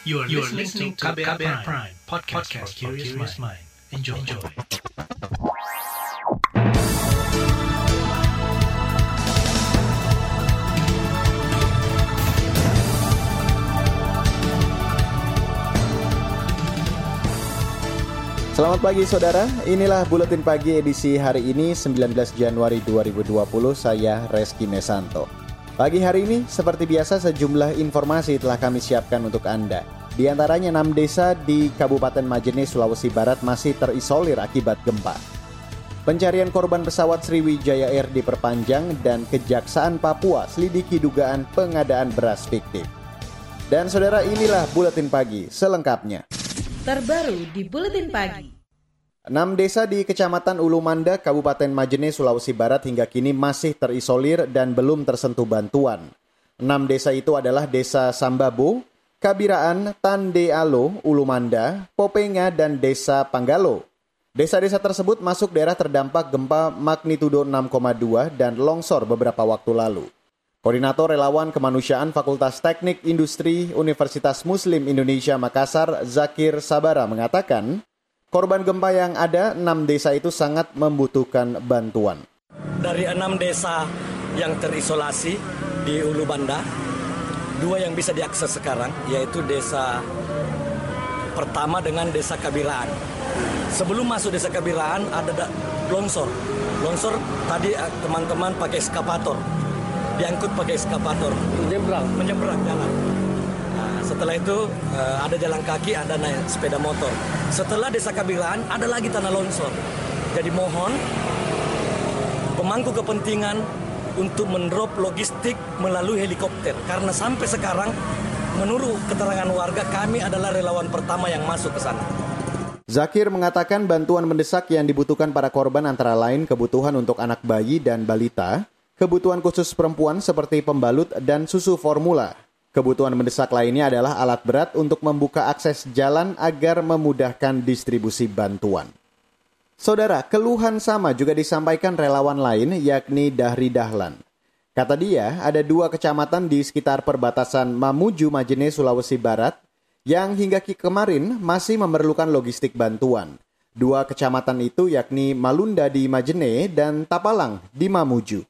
You are, you are listening to KBR, Prime, Prime podcast, podcast for curious mind. Enjoy. Enjoy. Selamat pagi saudara, inilah Buletin Pagi edisi hari ini 19 Januari 2020, saya Reski Mesanto. Pagi hari ini, seperti biasa sejumlah informasi telah kami siapkan untuk Anda. Di antaranya 6 desa di Kabupaten Majene, Sulawesi Barat masih terisolir akibat gempa. Pencarian korban pesawat Sriwijaya Air diperpanjang dan Kejaksaan Papua selidiki dugaan pengadaan beras fiktif. Dan saudara inilah Buletin Pagi selengkapnya. Terbaru di Buletin Pagi. Enam desa di Kecamatan Ulumanda, Kabupaten Majene, Sulawesi Barat hingga kini masih terisolir dan belum tersentuh bantuan. Enam desa itu adalah Desa Sambabo, Kabiraan, Tandealo, Ulumanda, Popenga, dan Desa Panggalo. Desa-desa tersebut masuk daerah terdampak gempa magnitudo 6,2 dan longsor beberapa waktu lalu. Koordinator Relawan Kemanusiaan Fakultas Teknik Industri Universitas Muslim Indonesia Makassar, Zakir Sabara mengatakan, korban gempa yang ada enam desa itu sangat membutuhkan bantuan. Dari enam desa yang terisolasi di Ulu Banda, dua yang bisa diakses sekarang, yaitu desa pertama dengan desa Kabiraan. Sebelum masuk desa Kabiraan ada longsor. Longsor tadi eh, teman-teman pakai eskapator diangkut pakai eskapator menyeberang menyeberang jalan setelah itu uh, ada jalan kaki ada naik sepeda motor. Setelah desa Kabilan ada lagi tanah longsor. Jadi mohon pemangku kepentingan untuk mendrop logistik melalui helikopter. Karena sampai sekarang menurut keterangan warga kami adalah relawan pertama yang masuk ke sana. Zakir mengatakan bantuan mendesak yang dibutuhkan para korban antara lain kebutuhan untuk anak bayi dan balita, Kebutuhan khusus perempuan seperti pembalut dan susu formula. Kebutuhan mendesak lainnya adalah alat berat untuk membuka akses jalan agar memudahkan distribusi bantuan. Saudara, keluhan sama juga disampaikan relawan lain yakni Dahri Dahlan. Kata dia, ada dua kecamatan di sekitar perbatasan Mamuju Majene, Sulawesi Barat yang hingga kemarin masih memerlukan logistik bantuan. Dua kecamatan itu yakni Malunda di Majene dan Tapalang di Mamuju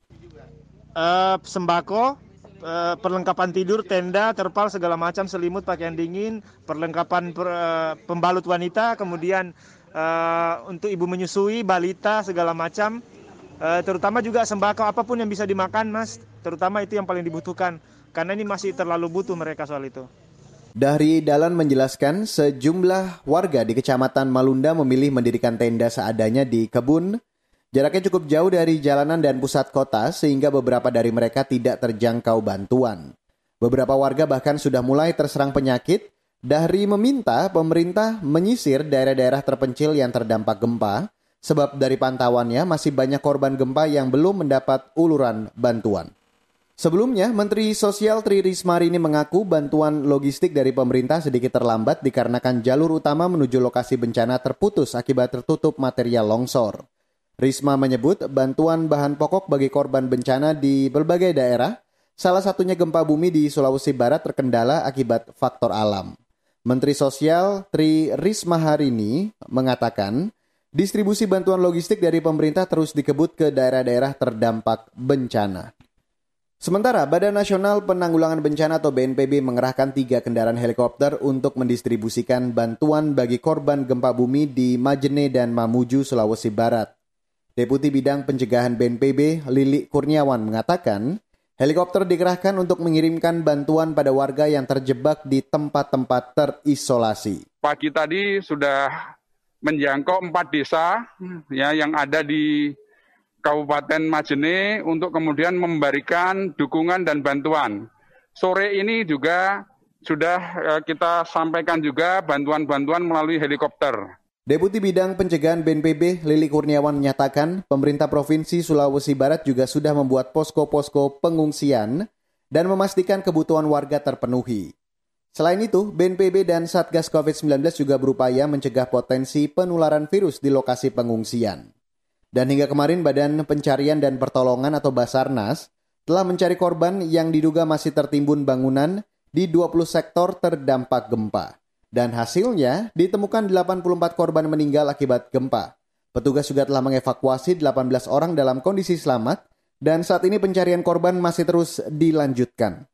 uh, sembako, uh, perlengkapan tidur, tenda, terpal, segala macam, selimut, pakaian dingin, perlengkapan per, uh, pembalut wanita, kemudian uh, untuk ibu menyusui, balita, segala macam. Uh, terutama juga sembako apa pun yang bisa dimakan, Mas. Terutama itu yang paling dibutuhkan. Karena ini masih terlalu butuh mereka soal itu. Dari Dalan menjelaskan sejumlah warga di Kecamatan Malunda memilih mendirikan tenda seadanya di kebun Jaraknya cukup jauh dari jalanan dan pusat kota sehingga beberapa dari mereka tidak terjangkau bantuan. Beberapa warga bahkan sudah mulai terserang penyakit. Dari meminta pemerintah menyisir daerah-daerah terpencil yang terdampak gempa, sebab dari pantauannya masih banyak korban gempa yang belum mendapat uluran bantuan. Sebelumnya, Menteri Sosial Tri Risma ini mengaku bantuan logistik dari pemerintah sedikit terlambat dikarenakan jalur utama menuju lokasi bencana terputus akibat tertutup material longsor. Risma menyebut bantuan bahan pokok bagi korban bencana di berbagai daerah, salah satunya gempa bumi di Sulawesi Barat terkendala akibat faktor alam. Menteri Sosial Tri Risma hari ini mengatakan, distribusi bantuan logistik dari pemerintah terus dikebut ke daerah-daerah terdampak bencana. Sementara Badan Nasional Penanggulangan Bencana atau BNPB mengerahkan tiga kendaraan helikopter untuk mendistribusikan bantuan bagi korban gempa bumi di Majene dan Mamuju, Sulawesi Barat. Deputi Bidang Pencegahan BNPB Lili Kurniawan mengatakan, helikopter dikerahkan untuk mengirimkan bantuan pada warga yang terjebak di tempat-tempat terisolasi. Pagi tadi sudah menjangkau empat desa ya yang ada di Kabupaten Majene untuk kemudian memberikan dukungan dan bantuan. Sore ini juga sudah eh, kita sampaikan juga bantuan-bantuan melalui helikopter. Deputi Bidang Pencegahan BNPB Lili Kurniawan menyatakan pemerintah Provinsi Sulawesi Barat juga sudah membuat posko-posko pengungsian dan memastikan kebutuhan warga terpenuhi. Selain itu, BNPB dan Satgas COVID-19 juga berupaya mencegah potensi penularan virus di lokasi pengungsian. Dan hingga kemarin Badan Pencarian dan Pertolongan atau Basarnas telah mencari korban yang diduga masih tertimbun bangunan di 20 sektor terdampak gempa. Dan hasilnya ditemukan 84 korban meninggal akibat gempa. Petugas juga telah mengevakuasi 18 orang dalam kondisi selamat dan saat ini pencarian korban masih terus dilanjutkan.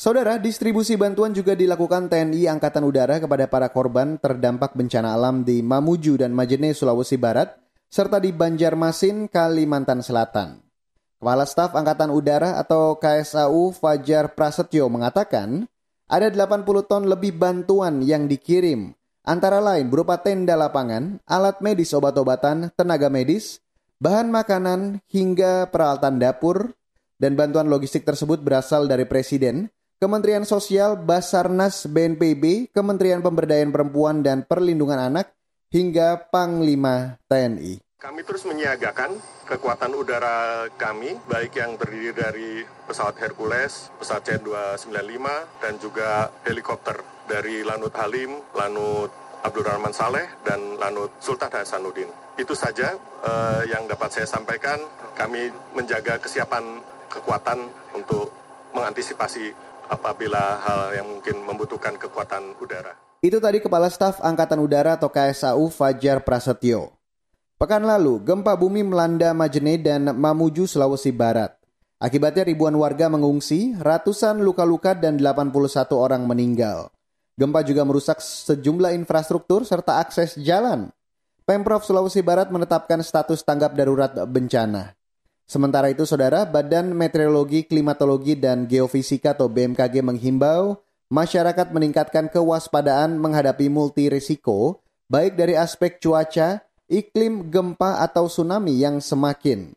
Saudara, distribusi bantuan juga dilakukan TNI Angkatan Udara kepada para korban terdampak bencana alam di Mamuju dan Majene, Sulawesi Barat, serta di Banjarmasin, Kalimantan Selatan. Kepala Staf Angkatan Udara atau KSAU Fajar Prasetyo mengatakan, ada 80 ton lebih bantuan yang dikirim, antara lain berupa tenda lapangan, alat medis obat-obatan, tenaga medis, bahan makanan, hingga peralatan dapur, dan bantuan logistik tersebut berasal dari Presiden, Kementerian Sosial, Basarnas, BNPB, Kementerian Pemberdayaan Perempuan dan Perlindungan Anak, hingga Panglima TNI. Kami terus menyiagakan kekuatan udara kami, baik yang terdiri dari pesawat Hercules, pesawat C-295, dan juga helikopter dari Lanut Halim, Lanut Abdul Rahman Saleh, dan Lanut Sultan Hasanuddin. Itu saja uh, yang dapat saya sampaikan. Kami menjaga kesiapan kekuatan untuk mengantisipasi apabila hal yang mungkin membutuhkan kekuatan udara. Itu tadi Kepala Staf Angkatan Udara atau KSAU Fajar Prasetyo. Pekan lalu, gempa bumi melanda Majene dan Mamuju, Sulawesi Barat. Akibatnya ribuan warga mengungsi, ratusan luka-luka dan 81 orang meninggal. Gempa juga merusak sejumlah infrastruktur serta akses jalan. Pemprov Sulawesi Barat menetapkan status tanggap darurat bencana. Sementara itu, saudara, Badan Meteorologi, Klimatologi, dan Geofisika atau BMKG menghimbau masyarakat meningkatkan kewaspadaan menghadapi multi risiko, baik dari aspek cuaca, iklim gempa atau tsunami yang semakin,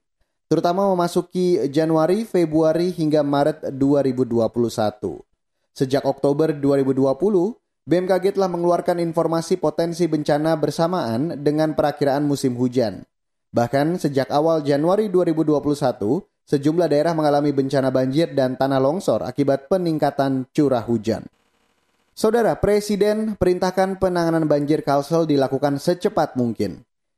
terutama memasuki Januari, Februari hingga Maret 2021. Sejak Oktober 2020, BMKG telah mengeluarkan informasi potensi bencana bersamaan dengan perakiraan musim hujan. Bahkan sejak awal Januari 2021, sejumlah daerah mengalami bencana banjir dan tanah longsor akibat peningkatan curah hujan. Saudara Presiden perintahkan penanganan banjir Kalsel dilakukan secepat mungkin.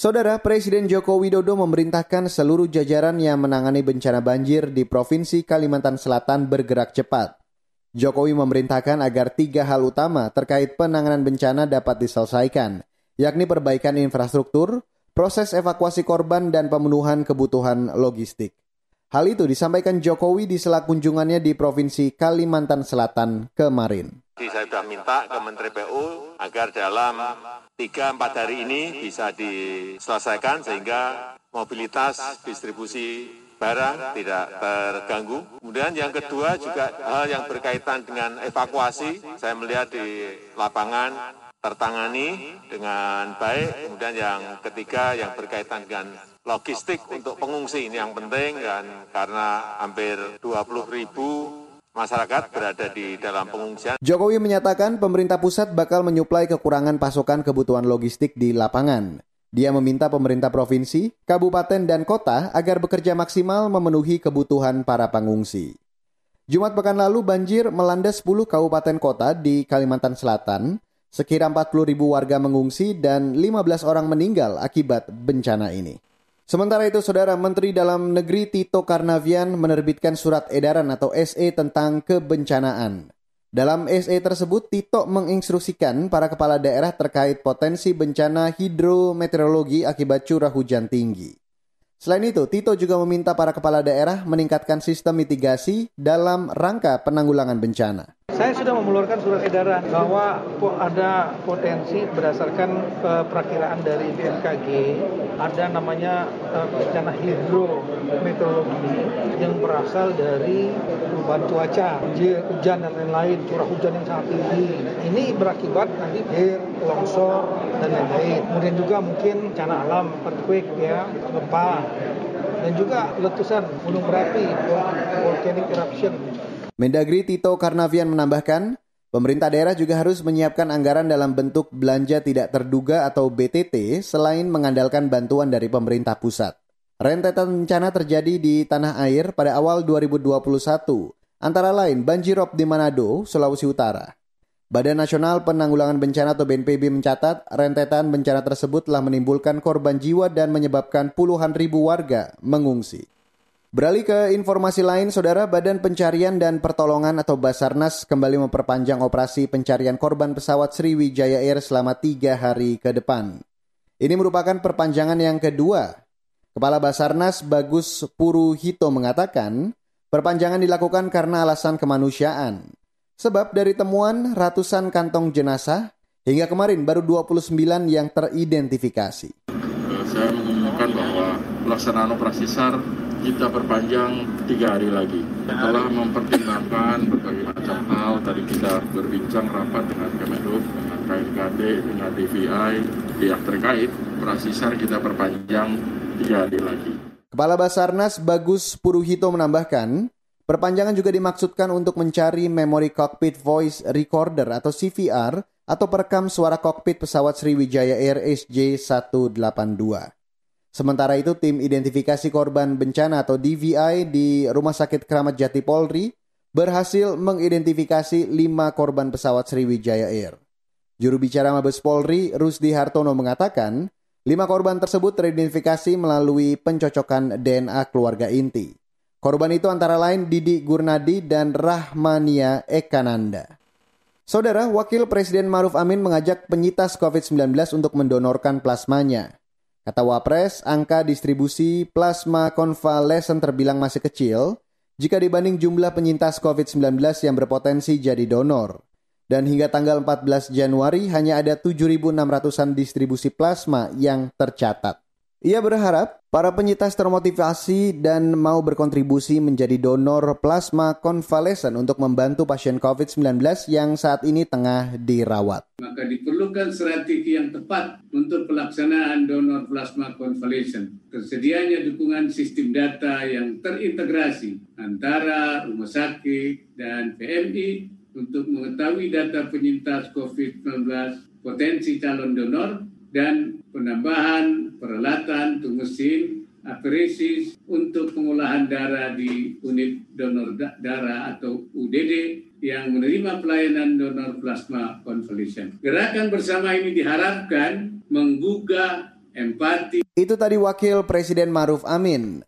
Saudara Presiden Joko Widodo memerintahkan seluruh jajaran yang menangani bencana banjir di Provinsi Kalimantan Selatan bergerak cepat. Jokowi memerintahkan agar tiga hal utama terkait penanganan bencana dapat diselesaikan, yakni perbaikan infrastruktur, proses evakuasi korban, dan pemenuhan kebutuhan logistik. Hal itu disampaikan Jokowi di sela kunjungannya di Provinsi Kalimantan Selatan kemarin. Saya sudah minta ke Menteri PU agar dalam tiga empat hari ini bisa diselesaikan sehingga mobilitas distribusi barang tidak terganggu. Kemudian yang kedua juga hal yang berkaitan dengan evakuasi, saya melihat di lapangan tertangani dengan baik. Kemudian yang ketiga yang berkaitan dengan logistik untuk pengungsi ini yang penting dan karena hampir 20 ribu masyarakat berada di dalam pengungsian. Jokowi menyatakan pemerintah pusat bakal menyuplai kekurangan pasokan kebutuhan logistik di lapangan. Dia meminta pemerintah provinsi, kabupaten, dan kota agar bekerja maksimal memenuhi kebutuhan para pengungsi. Jumat pekan lalu banjir melanda 10 kabupaten kota di Kalimantan Selatan. Sekira 40 ribu warga mengungsi dan 15 orang meninggal akibat bencana ini. Sementara itu, Saudara Menteri Dalam Negeri Tito Karnavian menerbitkan surat edaran atau SE tentang kebencanaan. Dalam SE tersebut, Tito menginstruksikan para kepala daerah terkait potensi bencana hidrometeorologi akibat curah hujan tinggi. Selain itu, Tito juga meminta para kepala daerah meningkatkan sistem mitigasi dalam rangka penanggulangan bencana. Saya sudah mengeluarkan surat edaran bahwa ada potensi berdasarkan uh, perakiraan dari BMKG ada namanya uh, bencana hidrometeorologi yang berasal dari perubahan cuaca, hujan dan lain-lain, curah hujan yang sangat tinggi. Ini berakibat nanti air, longsor dan lain-lain. Kemudian juga mungkin bencana alam, earthquake ya, gempa dan juga letusan gunung berapi, volcanic eruption Mendagri Tito Karnavian menambahkan, pemerintah daerah juga harus menyiapkan anggaran dalam bentuk belanja tidak terduga atau BTT selain mengandalkan bantuan dari pemerintah pusat. Rentetan bencana terjadi di tanah air pada awal 2021, antara lain banjirop di Manado, Sulawesi Utara. Badan Nasional Penanggulangan Bencana atau BNPB mencatat rentetan bencana tersebut telah menimbulkan korban jiwa dan menyebabkan puluhan ribu warga mengungsi. Beralih ke informasi lain, Saudara Badan Pencarian dan Pertolongan atau Basarnas kembali memperpanjang operasi pencarian korban pesawat Sriwijaya Air selama tiga hari ke depan. Ini merupakan perpanjangan yang kedua. Kepala Basarnas Bagus Puruhito mengatakan, perpanjangan dilakukan karena alasan kemanusiaan. Sebab dari temuan ratusan kantong jenazah, hingga kemarin baru 29 yang teridentifikasi. Saya mengumumkan bahwa pelaksanaan operasi SAR kita perpanjang tiga hari lagi. Setelah mempertimbangkan berbagai macam hal, tadi kita berbincang rapat dengan Kemenhub, dengan KNKD, dengan DVI, pihak terkait, operasi SAR kita perpanjang tiga hari lagi. Kepala Basarnas Bagus Puruhito menambahkan, perpanjangan juga dimaksudkan untuk mencari Memory Cockpit Voice Recorder atau CVR atau perekam suara kokpit pesawat Sriwijaya Air SJ182. Sementara itu, tim identifikasi korban bencana atau DVI di Rumah Sakit Keramat Jati Polri berhasil mengidentifikasi lima korban pesawat Sriwijaya Air. Juru bicara Mabes Polri, Rusdi Hartono mengatakan, lima korban tersebut teridentifikasi melalui pencocokan DNA keluarga inti. Korban itu antara lain Didi Gurnadi dan Rahmania Ekananda. Saudara, Wakil Presiden Maruf Amin mengajak penyintas COVID-19 untuk mendonorkan plasmanya. Kata Wapres, angka distribusi plasma konvalesen terbilang masih kecil jika dibanding jumlah penyintas COVID-19 yang berpotensi jadi donor. Dan hingga tanggal 14 Januari hanya ada 7.600-an distribusi plasma yang tercatat. Ia berharap para penyintas termotivasi dan mau berkontribusi menjadi donor plasma konvalesen untuk membantu pasien COVID-19 yang saat ini tengah dirawat. Maka diperlukan strategi yang tepat untuk pelaksanaan donor plasma konvalesen. Tersedianya dukungan sistem data yang terintegrasi antara rumah sakit dan PMI untuk mengetahui data penyintas COVID-19 potensi calon donor dan penambahan peralatan untuk mesin apresis untuk pengolahan darah di unit donor darah atau UDD yang menerima pelayanan donor plasma convalescent. Gerakan bersama ini diharapkan menggugah empati. Itu tadi Wakil Presiden Maruf Amin.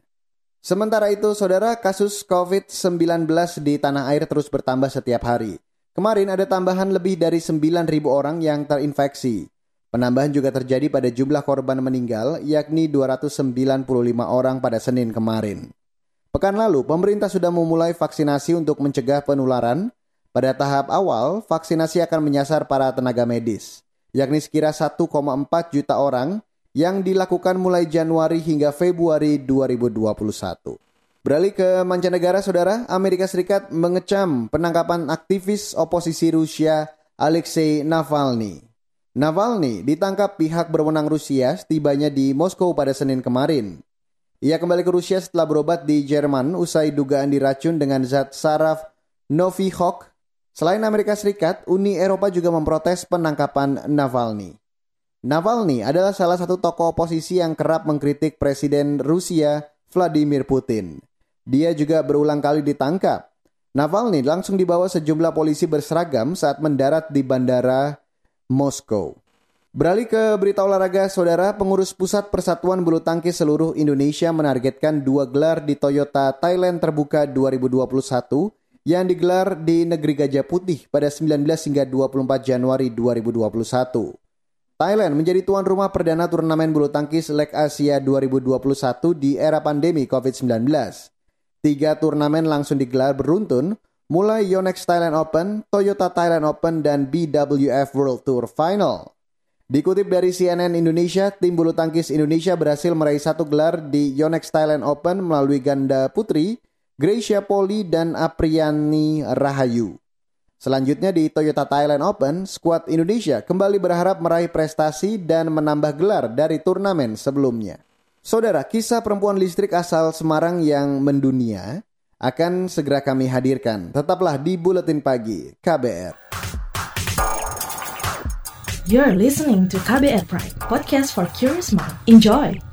Sementara itu, saudara, kasus COVID-19 di tanah air terus bertambah setiap hari. Kemarin ada tambahan lebih dari 9.000 orang yang terinfeksi. Penambahan juga terjadi pada jumlah korban meninggal, yakni 295 orang pada Senin kemarin. Pekan lalu, pemerintah sudah memulai vaksinasi untuk mencegah penularan. Pada tahap awal, vaksinasi akan menyasar para tenaga medis, yakni sekira 1,4 juta orang yang dilakukan mulai Januari hingga Februari 2021. Beralih ke mancanegara, saudara, Amerika Serikat mengecam penangkapan aktivis oposisi Rusia Alexei Navalny. Navalny ditangkap pihak berwenang Rusia setibanya di Moskow pada Senin kemarin. Ia kembali ke Rusia setelah berobat di Jerman usai dugaan diracun dengan zat saraf Novichok. Selain Amerika Serikat, Uni Eropa juga memprotes penangkapan Navalny. Navalny adalah salah satu tokoh oposisi yang kerap mengkritik Presiden Rusia Vladimir Putin. Dia juga berulang kali ditangkap. Navalny langsung dibawa sejumlah polisi berseragam saat mendarat di bandara Moskow. Beralih ke berita olahraga, saudara, pengurus pusat Persatuan Bulu Tangkis seluruh Indonesia menargetkan dua gelar di Toyota Thailand Terbuka 2021 yang digelar di negeri Gajah Putih pada 19 hingga 24 Januari 2021. Thailand menjadi tuan rumah perdana turnamen bulu tangkis Leg Asia 2021 di era pandemi COVID-19. Tiga turnamen langsung digelar beruntun, mulai Yonex Thailand Open, Toyota Thailand Open, dan BWF World Tour Final. Dikutip dari CNN Indonesia, tim bulu tangkis Indonesia berhasil meraih satu gelar di Yonex Thailand Open melalui ganda putri, Gracia Poli dan Apriani Rahayu. Selanjutnya di Toyota Thailand Open, skuad Indonesia kembali berharap meraih prestasi dan menambah gelar dari turnamen sebelumnya. Saudara, kisah perempuan listrik asal Semarang yang mendunia akan segera kami hadirkan. Tetaplah di Buletin Pagi KBR. You're listening to KBR Pride, podcast for curious mind. Enjoy!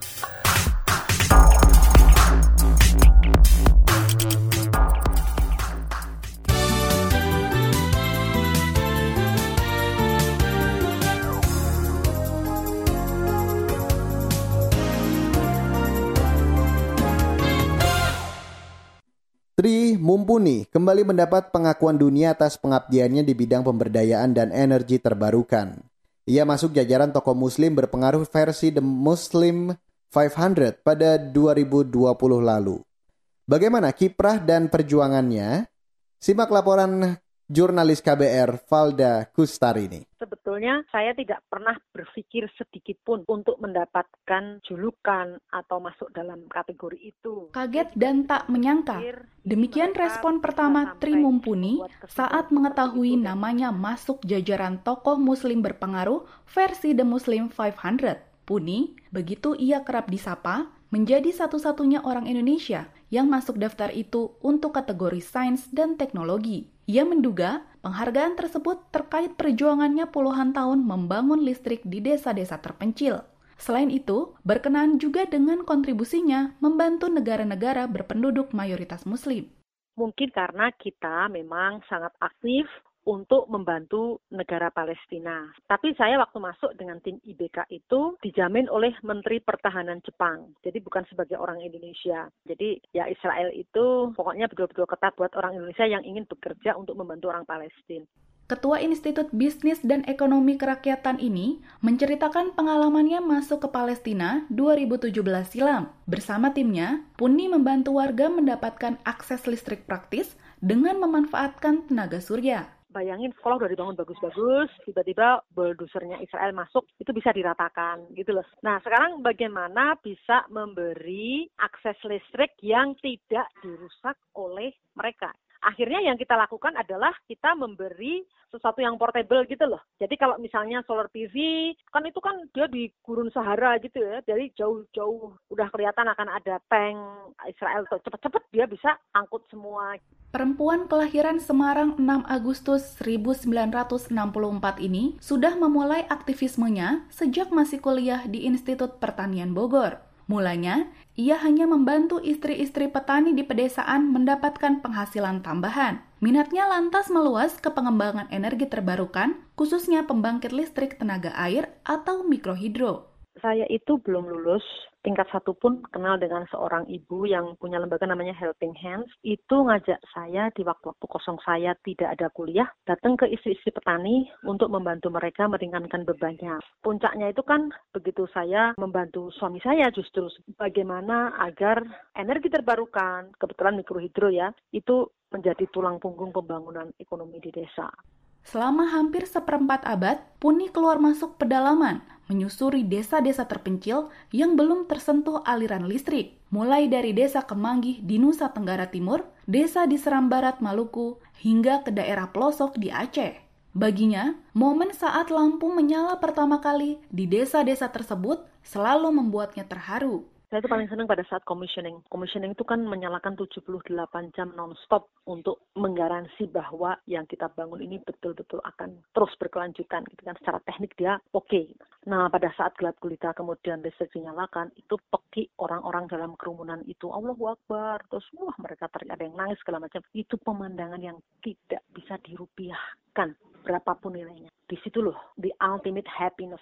Kembali mendapat pengakuan dunia atas pengabdiannya di bidang pemberdayaan dan energi terbarukan. Ia masuk jajaran tokoh muslim berpengaruh versi The Muslim 500 pada 2020 lalu. Bagaimana kiprah dan perjuangannya? Simak laporan jurnalis KBR Valda Kustarini. Sebetulnya saya tidak pernah berpikir sedikit pun untuk mendapatkan julukan atau masuk dalam kategori itu. Kaget dan tak menyangka. Demikian respon pertama Tri Mumpuni saat mengetahui namanya masuk jajaran tokoh muslim berpengaruh versi The Muslim 500. Puni, begitu ia kerap disapa, menjadi satu-satunya orang Indonesia yang masuk daftar itu untuk kategori sains dan teknologi. Ia menduga penghargaan tersebut terkait perjuangannya puluhan tahun membangun listrik di desa-desa terpencil. Selain itu, berkenaan juga dengan kontribusinya membantu negara-negara berpenduduk mayoritas muslim. Mungkin karena kita memang sangat aktif untuk membantu negara Palestina. Tapi saya waktu masuk dengan tim IBK itu dijamin oleh Menteri Pertahanan Jepang. Jadi bukan sebagai orang Indonesia. Jadi ya Israel itu pokoknya betul-betul ketat buat orang Indonesia yang ingin bekerja untuk membantu orang Palestina. Ketua Institut Bisnis dan Ekonomi Kerakyatan ini menceritakan pengalamannya masuk ke Palestina 2017 silam. Bersama timnya, Puni membantu warga mendapatkan akses listrik praktis dengan memanfaatkan tenaga surya bayangin sekolah udah dibangun bagus-bagus, tiba-tiba bulldosernya Israel masuk, itu bisa diratakan gitu loh. Nah sekarang bagaimana bisa memberi akses listrik yang tidak dirusak oleh mereka? Akhirnya yang kita lakukan adalah kita memberi sesuatu yang portable gitu loh. Jadi kalau misalnya solar PV, kan itu kan dia di gurun Sahara gitu ya, jadi jauh-jauh udah kelihatan akan ada tank Israel tuh cepet-cepet dia bisa angkut semua. Perempuan kelahiran Semarang 6 Agustus 1964 ini sudah memulai aktivismenya sejak masih kuliah di Institut Pertanian Bogor. Mulanya, ia hanya membantu istri-istri petani di pedesaan mendapatkan penghasilan tambahan. Minatnya lantas meluas ke pengembangan energi terbarukan, khususnya pembangkit listrik tenaga air atau mikrohidro. Saya itu belum lulus tingkat satu pun kenal dengan seorang ibu yang punya lembaga namanya Helping Hands. Itu ngajak saya di waktu-waktu kosong saya tidak ada kuliah, datang ke istri-istri petani untuk membantu mereka meringankan bebannya. Puncaknya itu kan begitu saya membantu suami saya justru bagaimana agar energi terbarukan, kebetulan mikrohidro ya, itu menjadi tulang punggung pembangunan ekonomi di desa. Selama hampir seperempat abad, Puni keluar masuk pedalaman, menyusuri desa-desa terpencil yang belum tersentuh aliran listrik, mulai dari desa Kemanggih di Nusa Tenggara Timur, desa di Seram Barat Maluku, hingga ke daerah pelosok di Aceh. Baginya, momen saat lampu menyala pertama kali di desa-desa tersebut selalu membuatnya terharu. Saya itu paling senang pada saat commissioning. Commissioning itu kan menyalakan 78 jam non-stop untuk menggaransi bahwa yang kita bangun ini betul-betul akan terus berkelanjutan. Gitu kan. Secara teknik dia oke. Okay. Nah pada saat gelap gulita kemudian listrik dinyalakan, itu peki orang-orang dalam kerumunan itu. Allahu Akbar. Terus wah mereka teriak ada yang nangis segala macam. Itu pemandangan yang tidak bisa dirupiahkan berapapun nilainya. Di situ loh, the ultimate happiness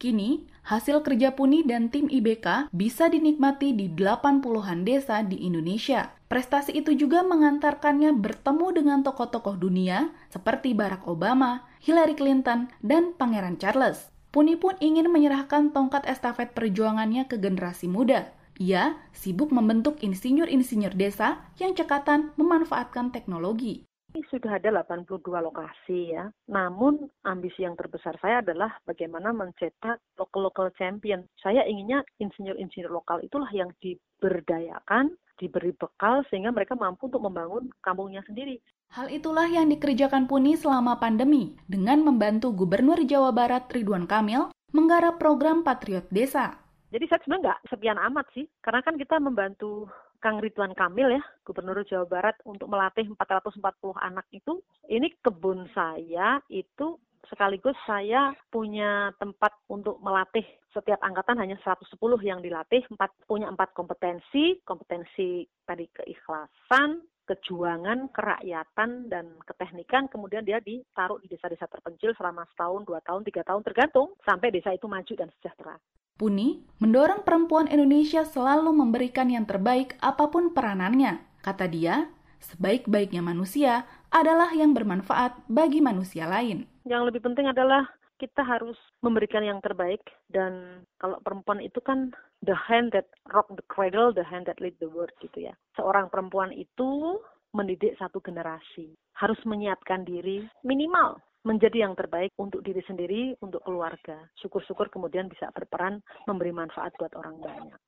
Kini, hasil kerja Puni dan tim IBK bisa dinikmati di 80-an desa di Indonesia. Prestasi itu juga mengantarkannya bertemu dengan tokoh-tokoh dunia seperti Barack Obama, Hillary Clinton, dan Pangeran Charles. Puni pun ingin menyerahkan tongkat estafet perjuangannya ke generasi muda. Ia sibuk membentuk insinyur-insinyur desa yang cekatan memanfaatkan teknologi. Ini sudah ada 82 lokasi ya. Namun ambisi yang terbesar saya adalah bagaimana mencetak local-local champion. Saya inginnya insinyur-insinyur lokal itulah yang diberdayakan, diberi bekal sehingga mereka mampu untuk membangun kampungnya sendiri. Hal itulah yang dikerjakan Puni selama pandemi dengan membantu Gubernur Jawa Barat Ridwan Kamil menggarap program Patriot Desa. Jadi saya sebenarnya nggak sepian amat sih, karena kan kita membantu Kang Ridwan Kamil ya, Gubernur Jawa Barat untuk melatih 440 anak itu, ini kebun saya itu sekaligus saya punya tempat untuk melatih. Setiap angkatan hanya 110 yang dilatih, empat, punya empat kompetensi, kompetensi tadi keikhlasan, kejuangan, kerakyatan, dan keteknikan, kemudian dia ditaruh di desa-desa terpencil selama setahun, dua tahun, tiga tahun, tergantung, sampai desa itu maju dan sejahtera. Puni mendorong perempuan Indonesia selalu memberikan yang terbaik apa pun peranannya. Kata dia, sebaik-baiknya manusia adalah yang bermanfaat bagi manusia lain. Yang lebih penting adalah kita harus memberikan yang terbaik dan kalau perempuan itu kan the hand that rock the cradle, the hand that lead the world gitu ya. Seorang perempuan itu mendidik satu generasi, harus menyiapkan diri minimal menjadi yang terbaik untuk diri sendiri, untuk keluarga. Syukur-syukur kemudian bisa berperan memberi manfaat buat orang banyak.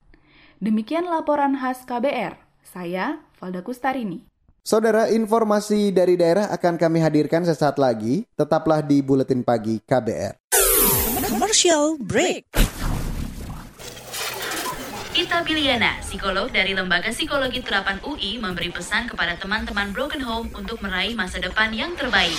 Demikian laporan khas KBR. Saya Valda Kustarini. Saudara, informasi dari daerah akan kami hadirkan sesaat lagi. Tetaplah di Buletin Pagi KBR. Commercial break. Ita Biliana, psikolog dari Lembaga Psikologi Terapan UI, memberi pesan kepada teman-teman Broken Home untuk meraih masa depan yang terbaik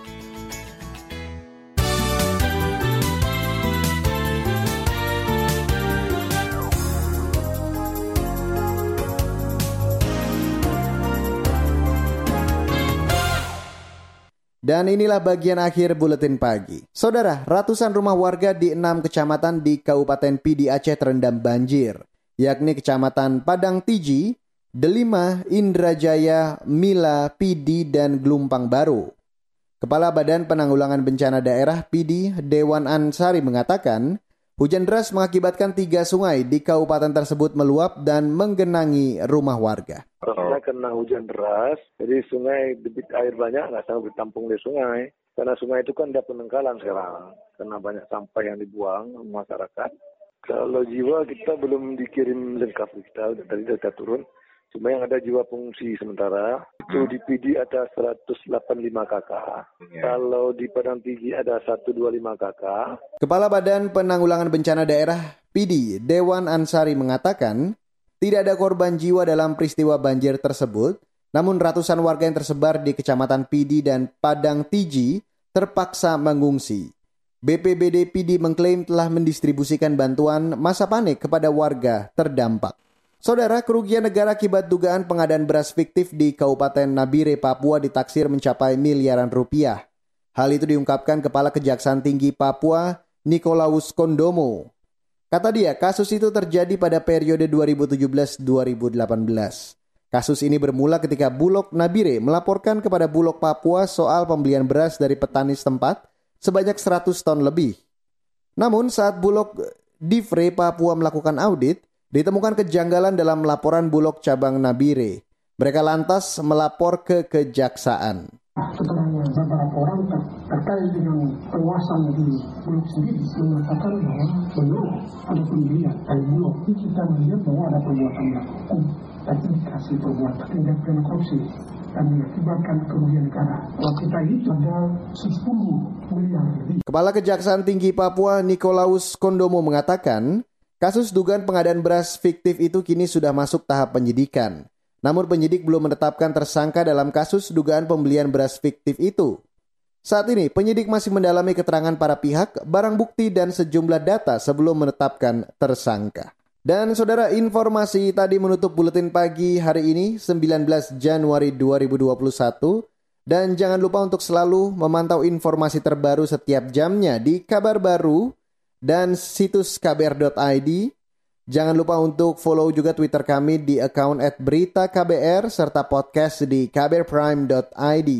Dan inilah bagian akhir buletin pagi. Saudara, ratusan rumah warga di enam kecamatan di Kabupaten Pidi Aceh terendam banjir, yakni Kecamatan Padang Tiji, Delima, Indrajaya, Mila, Pidi, dan Gelumpang Baru. Kepala Badan Penanggulangan Bencana Daerah Pidi, Dewan Ansari mengatakan, hujan deras mengakibatkan tiga sungai di kabupaten tersebut meluap dan menggenangi rumah warga. Karena kena hujan deras, jadi sungai debit air banyak nggak sanggup ditampung di sungai. Karena sungai itu kan ada penenggalan sekarang, karena banyak sampah yang dibuang masyarakat. Kalau jiwa kita belum dikirim lengkap kita, tadi data turun. Cuma yang ada jiwa pengungsi sementara itu di PD ada 185 KK. Ya. Kalau di Padang Tinggi ada 125 KK. Kepala Badan Penanggulangan Bencana Daerah PD Dewan Ansari mengatakan tidak ada korban jiwa dalam peristiwa banjir tersebut, namun ratusan warga yang tersebar di Kecamatan Pidi dan Padang Tiji terpaksa mengungsi. BPBD Pidi mengklaim telah mendistribusikan bantuan masa panik kepada warga terdampak. Saudara, kerugian negara akibat dugaan pengadaan beras fiktif di Kabupaten Nabire, Papua ditaksir mencapai miliaran rupiah. Hal itu diungkapkan Kepala Kejaksaan Tinggi Papua, Nikolaus Kondomo. Kata dia, kasus itu terjadi pada periode 2017-2018. Kasus ini bermula ketika Bulog Nabire melaporkan kepada Bulog Papua soal pembelian beras dari petani setempat sebanyak 100 ton lebih. Namun saat Bulog Divre Papua melakukan audit, ditemukan kejanggalan dalam laporan Bulog cabang Nabire. Mereka lantas melapor ke kejaksaan keterangan beberapa orang ter terkait dengan penguasaan di Bulog sendiri mengatakan bahwa belum ada pembelian dari Bulog. Ini kita melihat bahwa ada perbuatan melakukan dan indikasi perbuatan tindak pidana korupsi dan mengakibatkan kerugian negara. Kalau kita itu ada 10 miliar lebih. Kepala Kejaksaan Tinggi Papua Nikolaus Kondomo mengatakan, kasus dugaan pengadaan beras fiktif itu kini sudah masuk tahap penyidikan. Namun penyidik belum menetapkan tersangka dalam kasus dugaan pembelian beras fiktif itu. Saat ini penyidik masih mendalami keterangan para pihak, barang bukti dan sejumlah data sebelum menetapkan tersangka. Dan saudara informasi tadi menutup buletin pagi hari ini 19 Januari 2021 dan jangan lupa untuk selalu memantau informasi terbaru setiap jamnya di kabar baru dan situs kbr.id. Jangan lupa untuk follow juga Twitter kami di account at berita KBR serta podcast di kbrprime.id.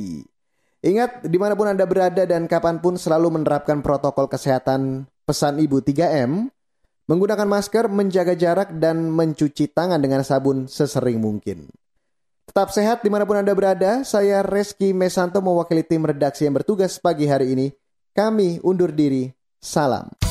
Ingat, di mana pun Anda berada dan kapan pun selalu menerapkan protokol kesehatan pesan ibu 3M, menggunakan masker, menjaga jarak, dan mencuci tangan dengan sabun sesering mungkin. Tetap sehat di mana pun Anda berada, saya Reski Mesanto mewakili tim redaksi yang bertugas pagi hari ini. Kami undur diri, salam.